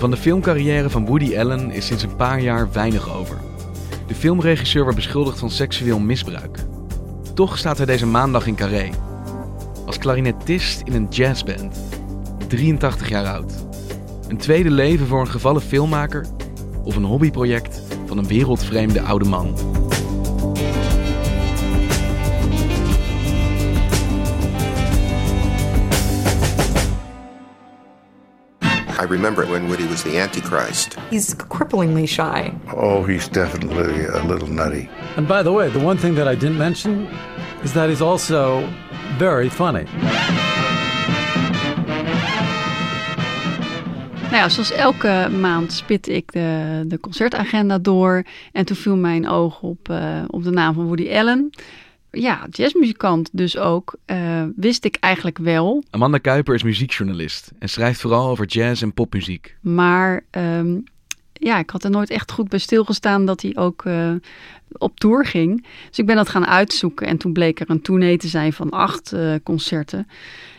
Van de filmcarrière van Woody Allen is sinds een paar jaar weinig over. De filmregisseur wordt beschuldigd van seksueel misbruik. Toch staat hij deze maandag in Carré. Als klarinetist in een jazzband. 83 jaar oud. Een tweede leven voor een gevallen filmmaker of een hobbyproject van een wereldvreemde oude man. I remember when Woody was the Antichrist. He's cripplingly shy. Oh, he's definitely a little nutty. And by the way, the one thing that I didn't mention is that he's also very funny. Nou ja, zoals elke maand spitte ik de, de concertagenda door. En toen viel mijn oog op, uh, op de naam van Woody Allen. Ja, jazzmuzikant dus ook. Uh, wist ik eigenlijk wel. Amanda Kuiper is muziekjournalist en schrijft vooral over jazz en popmuziek. Maar um, ja, ik had er nooit echt goed bij stilgestaan dat hij ook uh, op tour ging. Dus ik ben dat gaan uitzoeken en toen bleek er een tournee te zijn van acht uh, concerten.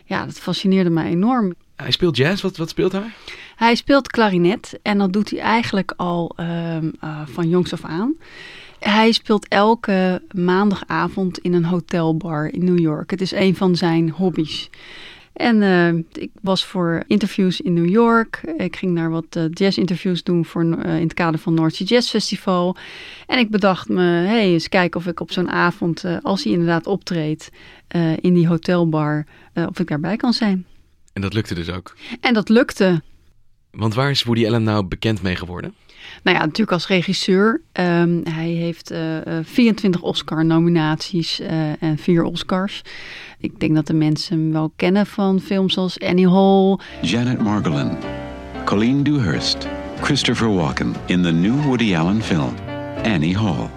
Ja, dat fascineerde mij enorm. Hij speelt jazz, wat, wat speelt hij? Hij speelt klarinet en dat doet hij eigenlijk al um, uh, van jongs af aan. Hij speelt elke maandagavond in een hotelbar in New York. Het is een van zijn hobby's. En uh, ik was voor interviews in New York. Ik ging naar wat uh, jazz-interviews doen voor, uh, in het kader van North Sea Jazz Festival. En ik bedacht me, hey, eens kijken of ik op zo'n avond, als hij inderdaad optreedt in die hotelbar, of ik daarbij kan zijn. En dat lukte dus ook? En dat lukte. Want waar is Woody Allen nou bekend mee geworden? Nou ja, natuurlijk als regisseur. Um, hij heeft uh, 24 Oscar-nominaties uh, en vier Oscars. Ik denk dat de mensen hem wel kennen van films als Annie Hall. Janet Margolin, Colleen Dewhurst, Christopher Walken in the new Woody Allen film Annie Hall.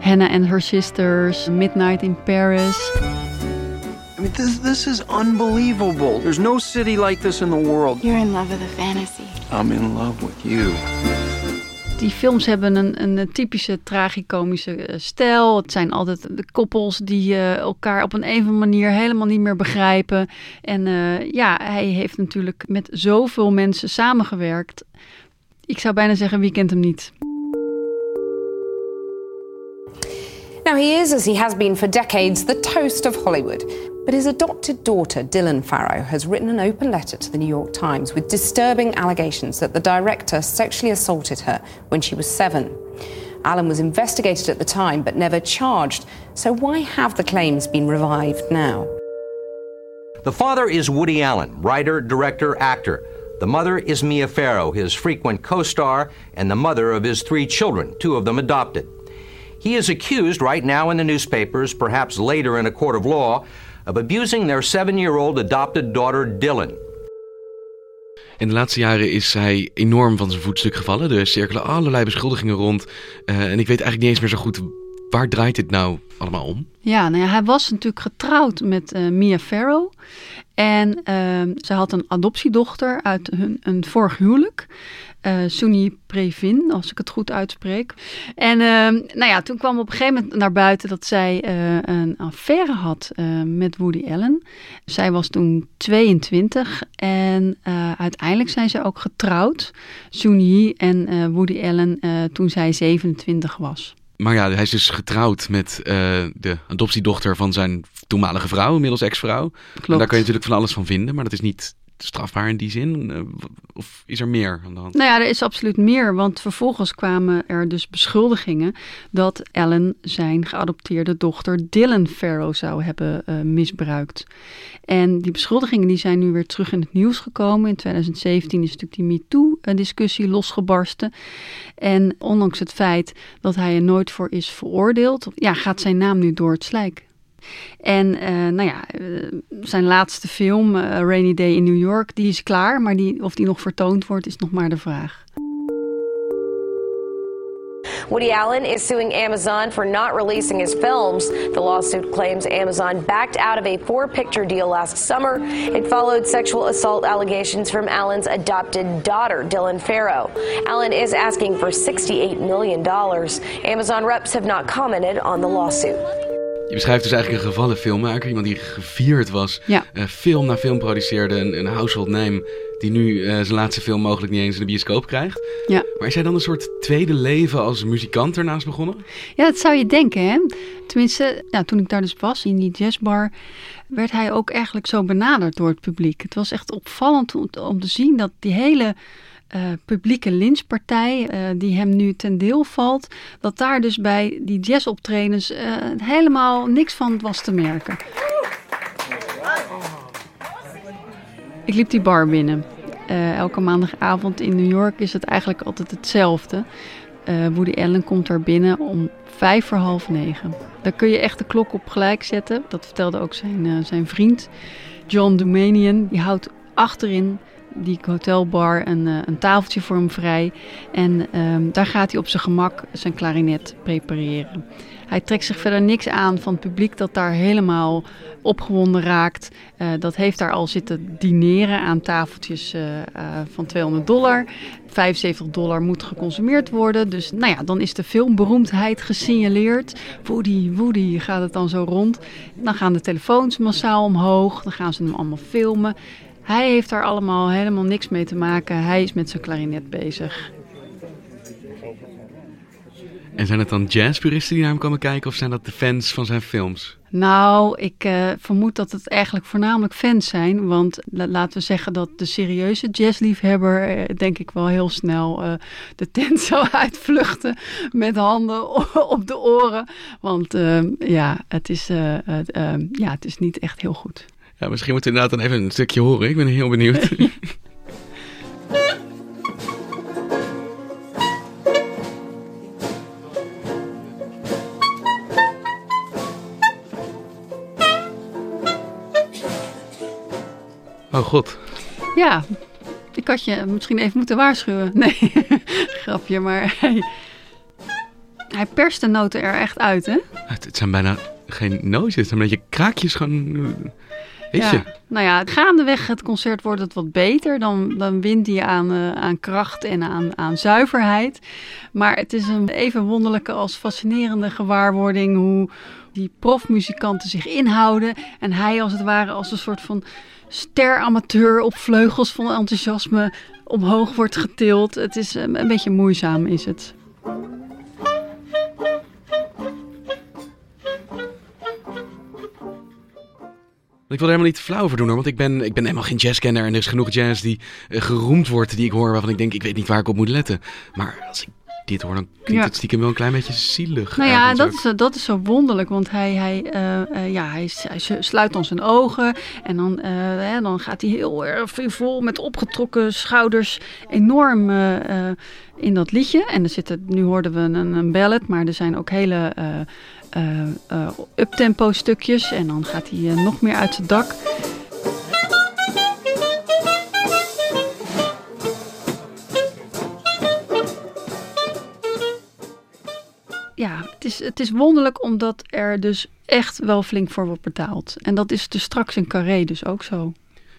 Hannah and Her Sisters, Midnight in Paris. Mean, this, this is unbelievable. There's no city like this in the world. You're in love with a fantasy. I'm in love with you. Die films hebben een, een typische tragicomische stijl. Het zijn altijd de koppels die uh, elkaar op een andere manier helemaal niet meer begrijpen. En uh, ja, hij heeft natuurlijk met zoveel mensen samengewerkt. Ik zou bijna zeggen, wie kent hem niet? Now, he is, as he has been for decades, the toast of Hollywood. But his adopted daughter, Dylan Farrow, has written an open letter to the New York Times with disturbing allegations that the director sexually assaulted her when she was seven. Allen was investigated at the time but never charged. So, why have the claims been revived now? The father is Woody Allen, writer, director, actor. The mother is Mia Farrow, his frequent co star, and the mother of his three children, two of them adopted. He is accused right now in the newspapers, perhaps later in a court of law, of abusing their seven year old adopted daughter Dylan. In de laatste jaren is hij enorm van zijn voetstuk gevallen. Er cirkelen allerlei beschuldigingen rond. Uh, en ik weet eigenlijk niet eens meer zo goed waar draait dit nou allemaal om? Ja, nou ja, hij was natuurlijk getrouwd met uh, Mia Farrow. En uh, ze had een adoptiedochter uit hun, een vorig huwelijk. Uh, Suni Previn, als ik het goed uitspreek. En uh, nou ja, toen kwam op een gegeven moment naar buiten dat zij uh, een affaire had met Woody Allen. Zij was toen 22 en uiteindelijk zijn ze ook getrouwd. Suni en Woody Allen toen zij 27 was. Maar ja, hij is dus getrouwd met uh, de adoptiedochter van zijn toenmalige vrouw, inmiddels ex-vrouw. Daar kan je natuurlijk van alles van vinden, maar dat is niet strafbaar in die zin? Eh, of is er meer aan de hand? Nou ja, er is absoluut meer. Want vervolgens kwamen er dus beschuldigingen dat Ellen zijn geadopteerde dochter Dylan Farrow zou hebben uh, misbruikt. En die beschuldigingen die zijn nu weer terug in het nieuws gekomen. In 2017 is natuurlijk die MeToo-discussie losgebarsten. En ondanks het feit dat hij er nooit voor is veroordeeld, ja, gaat zijn naam nu door het slijk. En uh, nou ja, uh, zijn laatste film, uh, Rainy Day in New York, die is klaar. Maar die, of die nog vertoond wordt, is nog maar de vraag. Woody Allen is suing Amazon for not releasing his films. The lawsuit claims Amazon backed out of a four picture deal last summer. It followed sexual assault allegations from Allen's adopted daughter, Dylan Farrow. Allen is asking for $68 million. Amazon reps have not commented on the lawsuit. Je beschrijft dus eigenlijk een gevallen filmmaker. Iemand die gevierd was. Ja. Uh, film na film produceerde. Een, een household name. Die nu uh, zijn laatste film mogelijk niet eens in de bioscoop krijgt. Ja. Maar is hij dan een soort tweede leven als muzikant ernaast begonnen? Ja, dat zou je denken hè. Tenminste, nou, toen ik daar dus was in die jazzbar... werd hij ook eigenlijk zo benaderd door het publiek. Het was echt opvallend om, om te zien dat die hele uh, publieke lynchpartij uh, die hem nu ten deel valt, dat daar dus bij die jazzoptredens uh, helemaal niks van was te merken. Ik liep die bar binnen. elke maandagavond in New York is het eigenlijk altijd hetzelfde. Woody Allen komt daar binnen om vijf voor half negen. Daar kun je echt de klok op gelijk zetten. Dat vertelde ook zijn, zijn vriend John Dumanian. Die houdt achterin die hotelbar een, uh, een tafeltje voor hem vrij. En um, daar gaat hij op zijn gemak zijn klarinet prepareren. Hij trekt zich verder niks aan van het publiek dat daar helemaal opgewonden raakt. Uh, dat heeft daar al zitten dineren aan tafeltjes uh, van 200 dollar. 75 dollar moet geconsumeerd worden. Dus nou ja, dan is de filmberoemdheid gesignaleerd. Woody, Woody gaat het dan zo rond. Dan gaan de telefoons massaal omhoog. Dan gaan ze hem allemaal filmen. Hij heeft daar allemaal helemaal niks mee te maken. Hij is met zijn klarinet bezig. En zijn het dan jazzpuristen die naar hem komen kijken of zijn dat de fans van zijn films? Nou, ik uh, vermoed dat het eigenlijk voornamelijk fans zijn. Want laten we zeggen dat de serieuze jazzliefhebber, uh, denk ik wel heel snel uh, de tent zou uitvluchten met handen op de oren. Want ja, het is, ja, het is niet echt heel goed. Ja, misschien moeten we inderdaad dan even een stukje horen. Ik ben heel benieuwd. oh god. Ja, ik had je misschien even moeten waarschuwen. Nee, grapje, maar hij, hij perst de noten er echt uit, hè? Het, het zijn bijna geen nootjes, het zijn een beetje kraakjes gewoon... Ja, nou ja, gaandeweg het concert wordt het wat beter. Dan, dan wint hij aan, uh, aan kracht en aan, aan zuiverheid. Maar het is een even wonderlijke als fascinerende gewaarwording hoe die profmuzikanten zich inhouden. En hij als het ware als een soort van steramateur op vleugels van enthousiasme omhoog wordt getild. Het is een, een beetje moeizaam is het. Ik wil er helemaal niet flauw over doen hoor, want ik ben, ik ben helemaal geen jazzkenner en er is genoeg jazz die uh, geroemd wordt, die ik hoor waarvan ik denk, ik weet niet waar ik op moet letten. Maar als ik dit hoor, dan klinkt ja. het stiekem wel een klein beetje zielig. Nou ja, dat is, dat is zo wonderlijk, want hij, hij, uh, uh, ja, hij, hij, sluit dan zijn ogen en dan, dan gaat hij heel erg vol met opgetrokken schouders enorm in dat liedje. En er zitten, nu hoorden we een, een ballad, maar er zijn ook hele uptempo stukjes. En dan gaat hij uh, nog meer uit zijn dak. Ja, het is, het is wonderlijk omdat er dus echt wel flink voor wordt betaald. En dat is dus straks in Carré dus ook zo.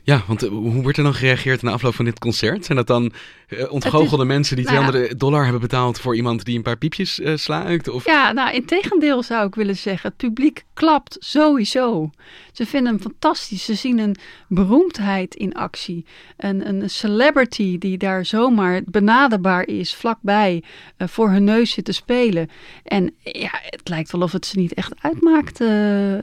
Ja, want eh, hoe wordt er dan gereageerd na afloop van dit concert? Zijn dat dan uh, ontgoochelde is, mensen die 200 nou dollar hebben betaald voor iemand die een paar piepjes uh, sluikt? Of? Ja, nou in tegendeel zou ik willen zeggen. Het publiek klapt sowieso. Ze vinden hem fantastisch. Ze zien een beroemdheid in actie. Een, een celebrity die daar zomaar benaderbaar is, vlakbij, uh, voor hun neus zit te spelen. En ja, het lijkt wel of het ze niet echt uitmaakt.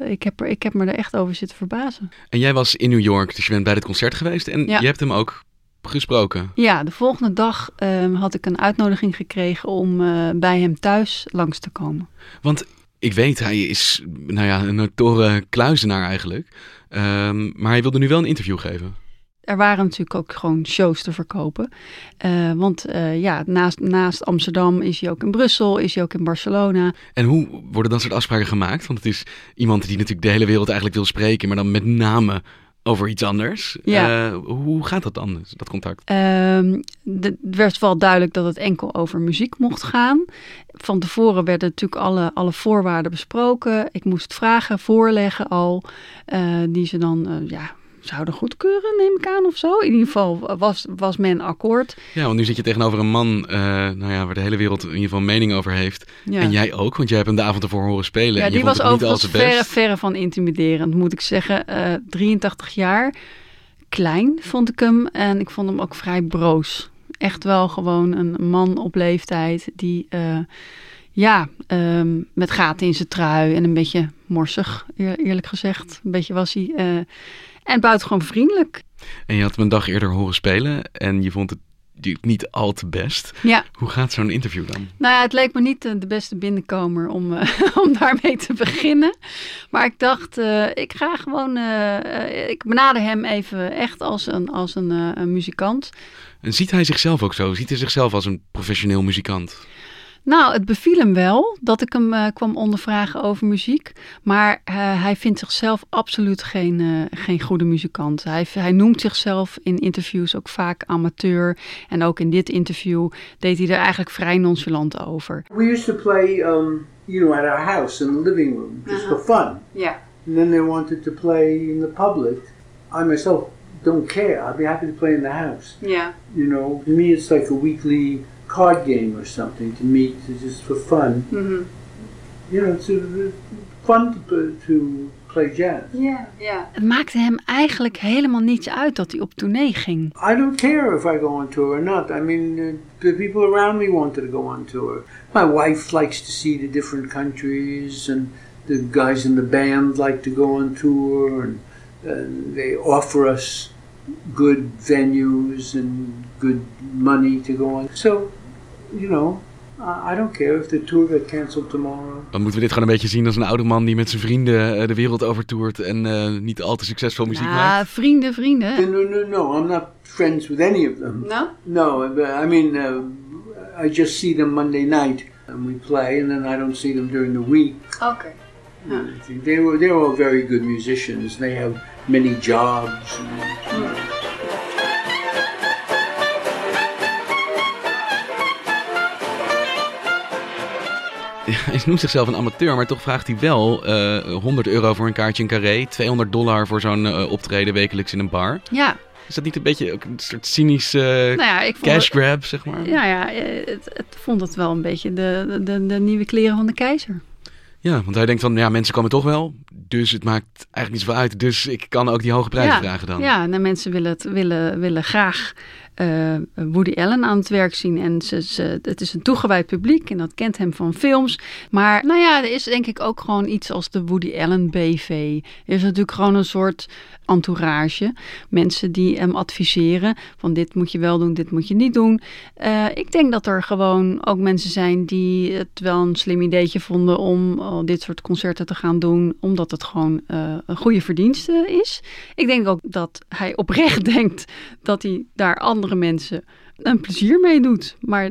ik, heb er, ik heb me er echt over zitten verbazen. En jij was in New York, dus je bent bij dit concert geweest en ja. je hebt hem ook gesproken. Ja, de volgende dag uh, had ik een uitnodiging gekregen om uh, bij hem thuis langs te komen. Want ik weet, hij is nou ja, een notoren kluizenaar eigenlijk. Um, maar hij wilde nu wel een interview geven. Er waren natuurlijk ook gewoon shows te verkopen. Uh, want ja, naast, naast Amsterdam is hij ook in Brussel, is hij ook in Barcelona. En hoe worden dat soort afspraken gemaakt? Want het is iemand die natuurlijk de hele wereld eigenlijk wil spreken, maar dan met name over iets anders. Ja. Uh, hoe gaat dat dan, dat contact? Um, het werd wel duidelijk dat het enkel over muziek mocht gaan. Van tevoren werden natuurlijk alle, alle voorwaarden besproken. Ik moest vragen voorleggen al, uh, die ze dan uh, ja, zouden goedkeuren, neem ik aan of zo. In ieder geval was, was men akkoord. Ja, want nu zit je tegenover een man uh, nou ja, waar de hele wereld in ieder geval mening over heeft. Ja. En jij ook, want jij hebt hem de avond ervoor horen spelen. Ja, en die was overigens verre, verre van intimiderend, moet ik zeggen. Uh, 83 jaar, klein vond ik hem. En ik vond hem ook vrij broos. Echt wel gewoon een man op leeftijd die... Uh, ja, um, met gaten in zijn trui en een beetje morsig, eerlijk gezegd. Een beetje was hij. Uh, en buitengewoon vriendelijk. En je had hem een dag eerder horen spelen en je vond het niet al te best. Ja. Hoe gaat zo'n interview dan? Nou ja, het leek me niet de beste binnenkomer om, uh, om daarmee te beginnen. Maar ik dacht, uh, ik ga gewoon, uh, ik benader hem even echt als een, als een, een muzikant. En ziet hij zichzelf ook zo? Ziet hij zichzelf als een professioneel muzikant? Nou, het beviel hem wel dat ik hem uh, kwam ondervragen over muziek. Maar uh, hij vindt zichzelf absoluut geen, uh, geen goede muzikant. Hij, hij noemt zichzelf in interviews ook vaak amateur. En ook in dit interview deed hij er eigenlijk vrij nonchalant over. We used to play, um, you know, at our house in the living room, just for fun. Yeah. And then they wanted to play in the public. I myself don't care. I'd be happy to play in the house. Yeah. You know, to me it's like a weekly card game or something to meet to just for fun. Mm-hmm. You know, it's uh, fun to, to play jazz. Ja, ja. Het maakte hem eigenlijk helemaal niets uit dat hij op tournee ging. I don't care if I go on tour or not. I mean, uh, the people around me wanted to go on tour. My wife likes to see the different countries, and the guys in the band like to go on tour, and uh, they offer us good venues and good money to go on. So you know, I don't care if the tour get cancelled tomorrow. Dan moeten we dit gewoon een beetje zien als een oude man die met zijn vrienden uh, de wereld overtoert en uh, niet al te succesvol muziek ja, maakt. vrienden, vrienden. No, no, no, I'm not friends with any of them. No? No, I mean, uh, I just see them Monday night and we play and then I don't see them during the week. Okay. Yeah. They were, they're all very good musicians. They have many jobs. And, you know. hij noemt zichzelf een amateur, maar toch vraagt hij wel uh, eh, 100 euro voor een kaartje in Carré, 200 dollar voor zo'n uh, optreden wekelijks in een bar. Ja. Is dat niet een beetje ook een soort cynische uh, nou ja, cash grab, zeg maar? Ja, ja het, het, vond het wel een beetje de, de, de nieuwe kleren van de keizer. Ja, want hij denkt van, ja, mensen komen toch wel, dus het maakt eigenlijk niet zoveel uit. Dus ik kan ook die hoge prijzen ja, vragen dan. Ja, nou, mensen willen, het, willen, willen graag uh, Woody Allen aan het werk zien. En ze, het is een toegewijd publiek en dat kent hem van films. Maar nou ja, er is denk ik ook gewoon iets als de Woody Allen BV. Er is natuurlijk gewoon een soort entourage. Mensen die hem adviseren van dit moet je wel doen, dit moet je niet doen. Uh, ik denk dat er gewoon ook mensen zijn die het wel een slim ideetje vonden om uh, dit soort concerten te gaan doen. Omdat het gewoon een goede verdienste is. Ik denk ook dat hij oprecht denkt dat hij daar andere mensen een plezier mee doet. Maar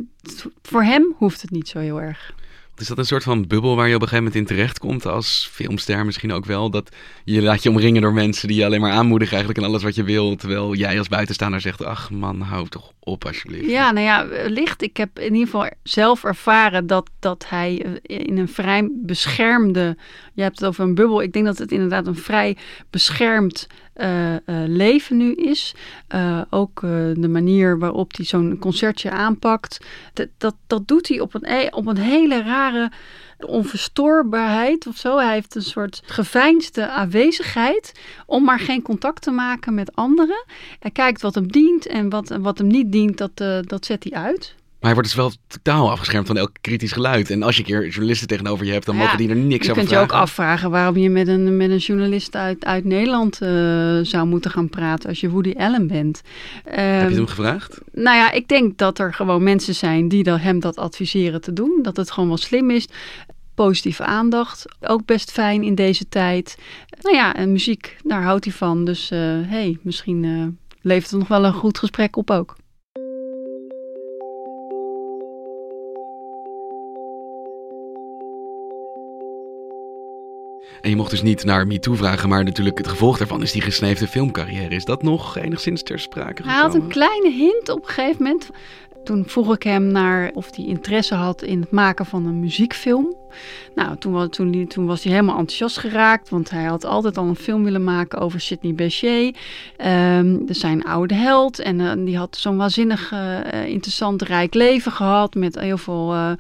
voor hem hoeft het niet zo heel erg. Is dat een soort van bubbel waar je op een gegeven moment in terecht komt als filmster misschien ook wel? Dat je laat je omringen door mensen die je alleen maar aanmoedigen eigenlijk en alles wat je wil. Terwijl jij als buitenstaander zegt, ach man, hou toch op alsjeblieft. Ja, nou ja, licht. Ik heb in ieder geval zelf ervaren dat, dat hij eh, in een vrij beschermde... Je hebt het over een bubbel. Ik denk dat het inderdaad een vrij beschermd uh, uh, leven nu is. Uh, ook de manier waarop hij zo'n concertje aanpakt. Dat, dat, dat doet hij op een, e, op een hele rare onverstoorbaarheid of zo. Hij heeft een soort geveinsde aanwezigheid om maar geen contact te maken met anderen. Hij kijkt wat hem dient en wat, wat hem niet dient, dat, dat zet hij uit. Maar hij wordt dus wel totaal afgeschermd van elk kritisch geluid. En als je een keer journalisten tegenover je hebt, dan ja, mogen die er niks over vragen. Je kunt je ook afvragen waarom je met een, met een journalist uit, uit Nederland uh, zou moeten gaan praten als je Woody Allen bent. Um, Heb je hem gevraagd? Nou ja, ik denk dat er gewoon mensen zijn die dan hem dat adviseren te doen. Dat het gewoon wel slim is positieve aandacht. Ook best fijn in deze tijd. Nou ja, en muziek, daar houdt hij van. Dus uh, hey, misschien uh, levert het nog wel een goed gesprek op ook. En je mocht dus niet naar MeToo vragen, maar natuurlijk het gevolg daarvan is die gesneefde filmcarrière. Is dat nog enigszins ter sprake gekomen? Hij had een kleine hint op een gegeven moment. Toen vroeg ik hem naar of hij interesse had in het maken van een muziekfilm. Nou, toen, toen, toen, was hij helemaal enthousiast geraakt, want hij had altijd al een film willen maken over Sidney Bechet, um, zijn oude held. En uh, die had zo'n waanzinnig uh, interessant, rijk leven gehad met heel veel uh,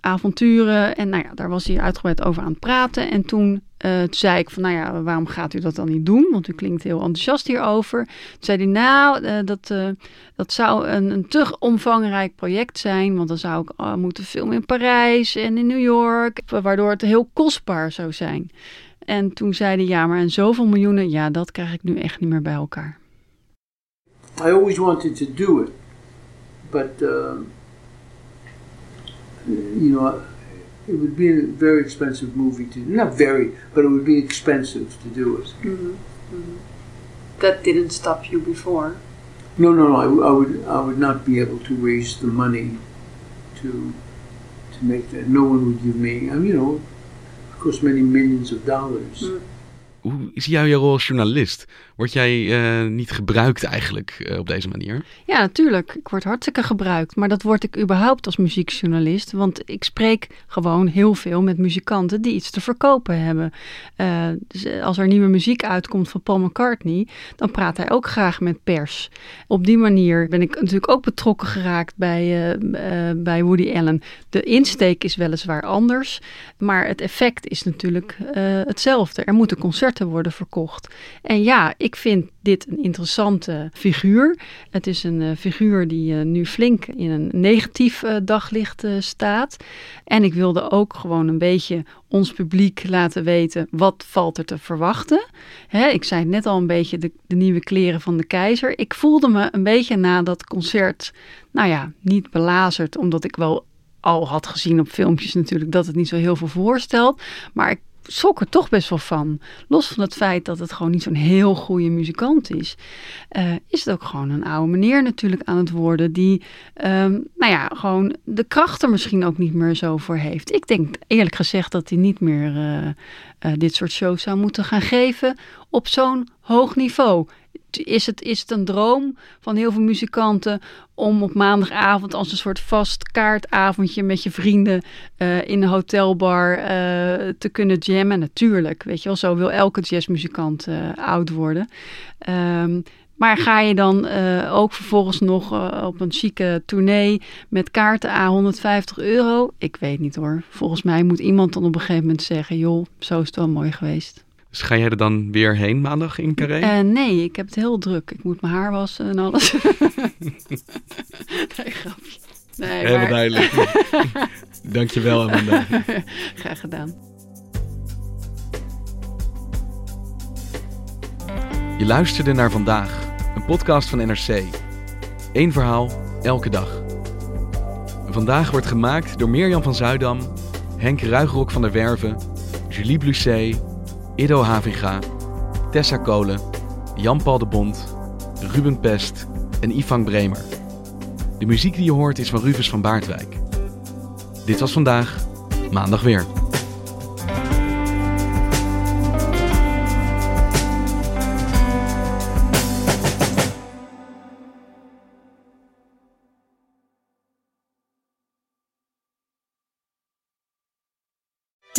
avonturen. En nou ja, daar was hij uitgebreid over aan het praten. En toen uh, toen zei ik van, nou ja, waarom gaat u dat dan niet doen? Want u klinkt heel enthousiast hierover. Toen zei hij, nou, uh, dat, uh, dat zou een, een te omvangrijk project zijn. Want dan zou ik moeten filmen in Parijs en in New York. Waardoor het heel kostbaar zou zijn. En toen zei hij, ja, maar en zoveel miljoenen, ja, dat krijg ik nu echt niet meer bij elkaar. I always wanted to do it. But, um, you know... it would be a very expensive movie to not very, but it would be expensive to do it. Mm-hmm. Mm-hmm. That didn't stop you before. No, no, no. I, I, would I would not be able to raise the money to to make that. No one would give me. I mean, you know, of course, many millions of dollars. Mm. Hoe is jouw rol als journalist? Word jij uh, niet gebruikt eigenlijk uh, op deze manier? Ja, natuurlijk. Ik word hartstikke gebruikt. Maar dat word ik überhaupt als muziekjournalist. Want ik spreek gewoon heel veel met muzikanten die iets te verkopen hebben. Uh, dus als er nieuwe muziek uitkomt van Paul McCartney, dan praat hij ook graag met pers. Op die manier ben ik natuurlijk ook betrokken geraakt bij, bij Woody Allen. De insteek is weliswaar anders, maar het effect is natuurlijk hetzelfde. Er moeten concerten worden verkocht. En ja, ik vind dit een interessante figuur. Het is een uh, figuur die uh, nu flink in een negatief uh, daglicht staat. En ik wilde ook gewoon een beetje ons publiek laten weten wat valt er te verwachten. Hè, ik zei net al een beetje de, de nieuwe kleren van de keizer. Ik voelde me een beetje na dat concert, nou ja, niet belazerd, omdat ik wel al had gezien op filmpjes natuurlijk dat het niet zo heel veel voorstelt. Maar ik schrok er toch best wel van. Los van het feit dat het gewoon niet zo'n heel goede muzikant is, uh, is het ook gewoon een oude meneer natuurlijk aan het worden. Die, um, nou ja, gewoon de kracht er misschien ook niet meer zo voor heeft. Ik denk eerlijk gezegd dat hij niet meer uh, uh, dit soort shows zou moeten gaan geven op zo'n hoog niveau is het, is het een droom van heel veel muzikanten om op maandagavond als een soort vast kaartavondje met je vrienden uh, in een hotelbar uh, te kunnen jammen. Natuurlijk, weet je wel, zo wil elke jazzmuzikant uh, oud worden. Um, maar ga je dan ook vervolgens nog op een chique tournee met kaarten aan 150 euro? Ik weet niet hoor. Volgens mij moet iemand dan op een gegeven moment zeggen: joh, zo is het wel mooi geweest. Dus ga jij er dan weer heen maandag in Carré? Uh, nee, ik heb het heel druk. Ik moet mijn haar wassen en alles. nee, grapje. Nee, Helemaal maar... duidelijk. Dankjewel, Amanda. Graag gedaan. Je luisterde naar Vandaag, een podcast van NRC. Eén verhaal, elke dag. Vandaag wordt gemaakt door Mirjam van Zuidam, Henk Ruigrok van der Werven, Julie Blusset Ido Havinga, Tessa Kolen, Jan-Paul de Bond, Ruben Pest en Ivan Bremer. De muziek die je hoort is van Rufus van Baardwijk. Dit was vandaag. maandag weer.